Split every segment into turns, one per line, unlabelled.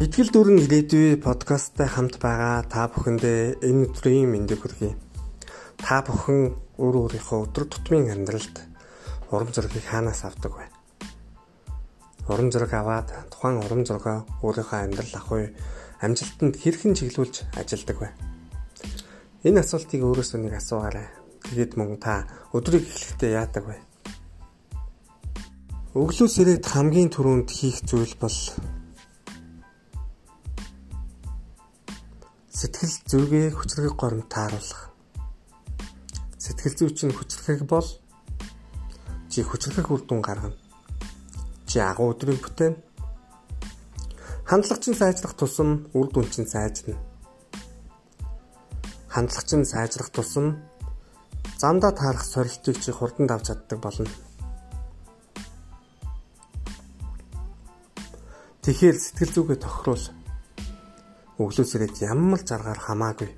Итгэл дүүрэн ирээдүй подкасттай хамт байгаа та бүхэндээ энэ өдрийн мэндийг хүргэе. Та бүхэн өөр өөрийнхөө өдөр тутмын амьдралд урам зориг хаанаас авдаг вэ? Урам зориг аваад тухайн урам зоригоо өөрийнхөө амьдрал ахуй амжилтанд хэрхэн чиглүүлж ажилдаг вэ? Энэ асуултыг өөрөөсөө нэг асуугаарай. Тэгээд мөн та өдрийг эхлэхдээ яадаг вэ? Өглөөс ирээд хамгийн түрүүнд хийх зүйл бол Сэтгэл зүргээ хүчрэг горимд тааруулах. Сэтгэл зүй чинь хүчрэг бол чи хүчрэг үр дүн гаргана. Чи агуу өдрийг бүтээн. Хандлага чинь сайжрах тусам үр дүн чинь сайжирна. Хандлага чинь сайжрах тусам замдаа таарах сорилтыг чи хурдан давж чаддаг болно. Тэгэхээр сэтгэл зүгээ тохируул өглөөс ирээд ямар заргаар хамаагүй.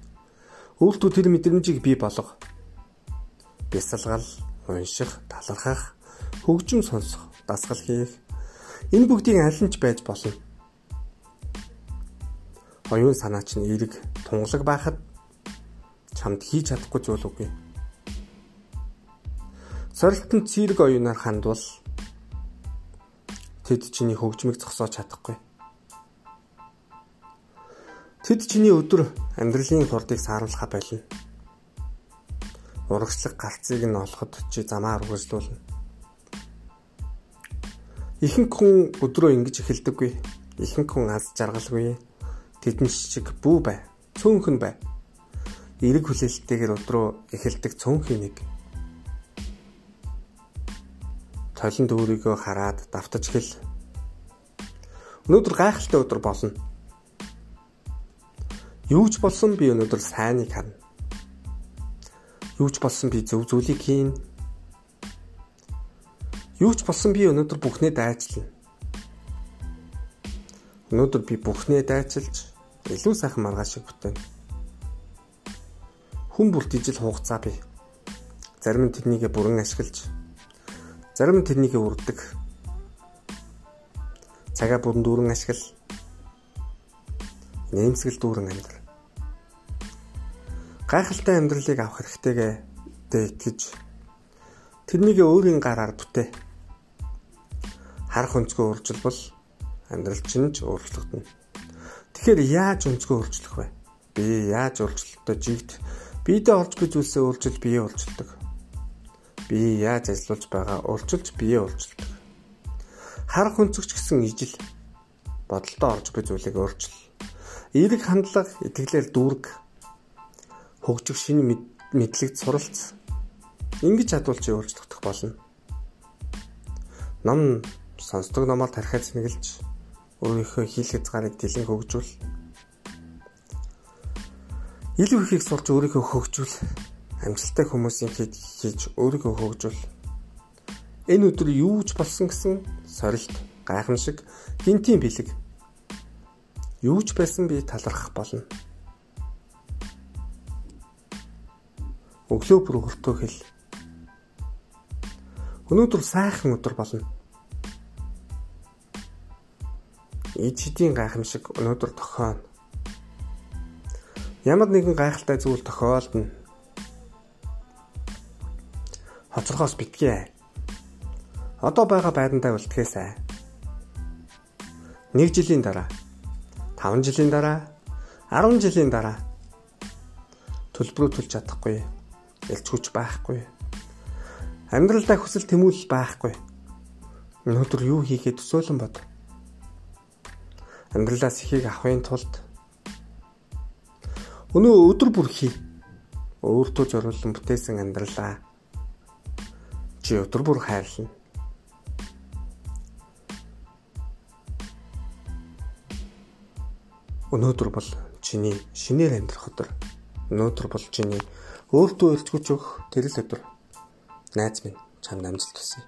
Өөртөө тэр мэдрэмжийг бий болго. Бясалгал, унших, талархах, хөгжим сонсох, дасгал хийх энэ бүгдийн аль нь ч байж болно. Оюун санаа чинь эерэг тунгалаг байхад чамд хийж чадахгүй зүйл үгүй. Сорилтонд цэрэг оюунаар хандвал тэд чиний хөгжмийг зогсоож чадахгүй. Тэд чиний өдөр амьдралын хурдыг сааруулхаа байлна. Урагшлаг галцыг нь олоход чи замаар үргэлжлүүлнэ. Ихэнх хүн өдрөө ингэж эхэлдэггүй. Ихэнх хүн аз жаргалгүй. Тэдэн шиг бүү бай. Цөөнхөн бай. Эрэг хүлээлттэйгээр өдрөө эхэлдэг цөөнхийн нэг. Толинд өөрийгөө хараад давтаж хэл. Өнөөдөр гайхалтай өдөр болно Юу ч болсон би өнөөдөр сайныг харна. Юу ч болсон би зөв зүйлийг хийн. Юу ч болсон би өнөөдөр бүхнээ дайчлана. Өнөөдөр би бүхнээ дайчилж илүү сайхан маргааш шиг бүтээн. Хүн бүрт ижил хугацаа бий. Зарим нь тэрнийг бүрэн ашиглаж, зарим нь тэрнийг үрдэг. Цагаа бүрэн дүүрэн ашигла. Нэмсгэл дүүрэн амьдрал гайхалтай амьдралыг авах хэрэгтэйгээ дэ итгэж тэрнийг өөрийн гараар бүтээ. Харах өнцгөө өөрчилбол амьдрал чинь ч өөрчлөгдөнө. Тэгэхээр яаж өнцгөө өөрчлөх вэ? Би яаж өөрчлөлтөө жигт биедээ олж буй зүйлсээ өөрчилж бие өөрчилдөг. Би яаж ажиллаж байгаа өөрчилж бие өөрчилдөг. Харах өнцөгч гэсэн ижил бодолтой орж буй зүйлийг өөрчил. Эерэг хандлага, итгэлээр дүүрэг хөгжих шинэ мэдлэгт суралц ингэж чадвал чи өөрчлөгдөх болно. Ном сонсдог номоор тархиад сэнгэлж өөрийнхөө хийх хязгаарыг дэлэн хөгжүүл. Илүү ихийг сурч өөрийгөө хөгжүүл. Амжилттай хүмүүсийн хэд хийж өөрийгөө хөгжүүл. Энэ өдөр юу ч болсон гэсэн сорилт, гайхамшиг, гинтийн бэлэг юу ч байсан би талархах болно. Өглөө бүр хөртөө хэл. Өнөөдөр сайхан өдөр болно. Ичдийн гайхамшиг өнөөдөр тохионо. Ямар нэгэн гайхалтай зүйл тохиолдно. Хоцорхоос битгий. Одоо байгаа байрандаа үлдэхээсэй. 1 жилийн дараа, 5 жилийн дараа, 10 жилийн дараа төлбөрөө төлж чадахгүй ялч хүч байхгүй. Амьдралдаа хүсэл тэмүүлэл байхгүй. Өнөөдөр юу хийхээ төсөөлөн бод. Амьдралаас ихийг авахын тулд өнөө өдөр бүр хий. Өөртөө зориулсан бүтээсэн амьдралаа чи өдөр бүр хайрлана. Өнөөдөр бол чиний шинээр амьдрах өдөр. Өнөөдөр бол чиний өөртөө ирчгүүч өгөх тэрэл өдөр. Найз минь чамд амжилт хүсье.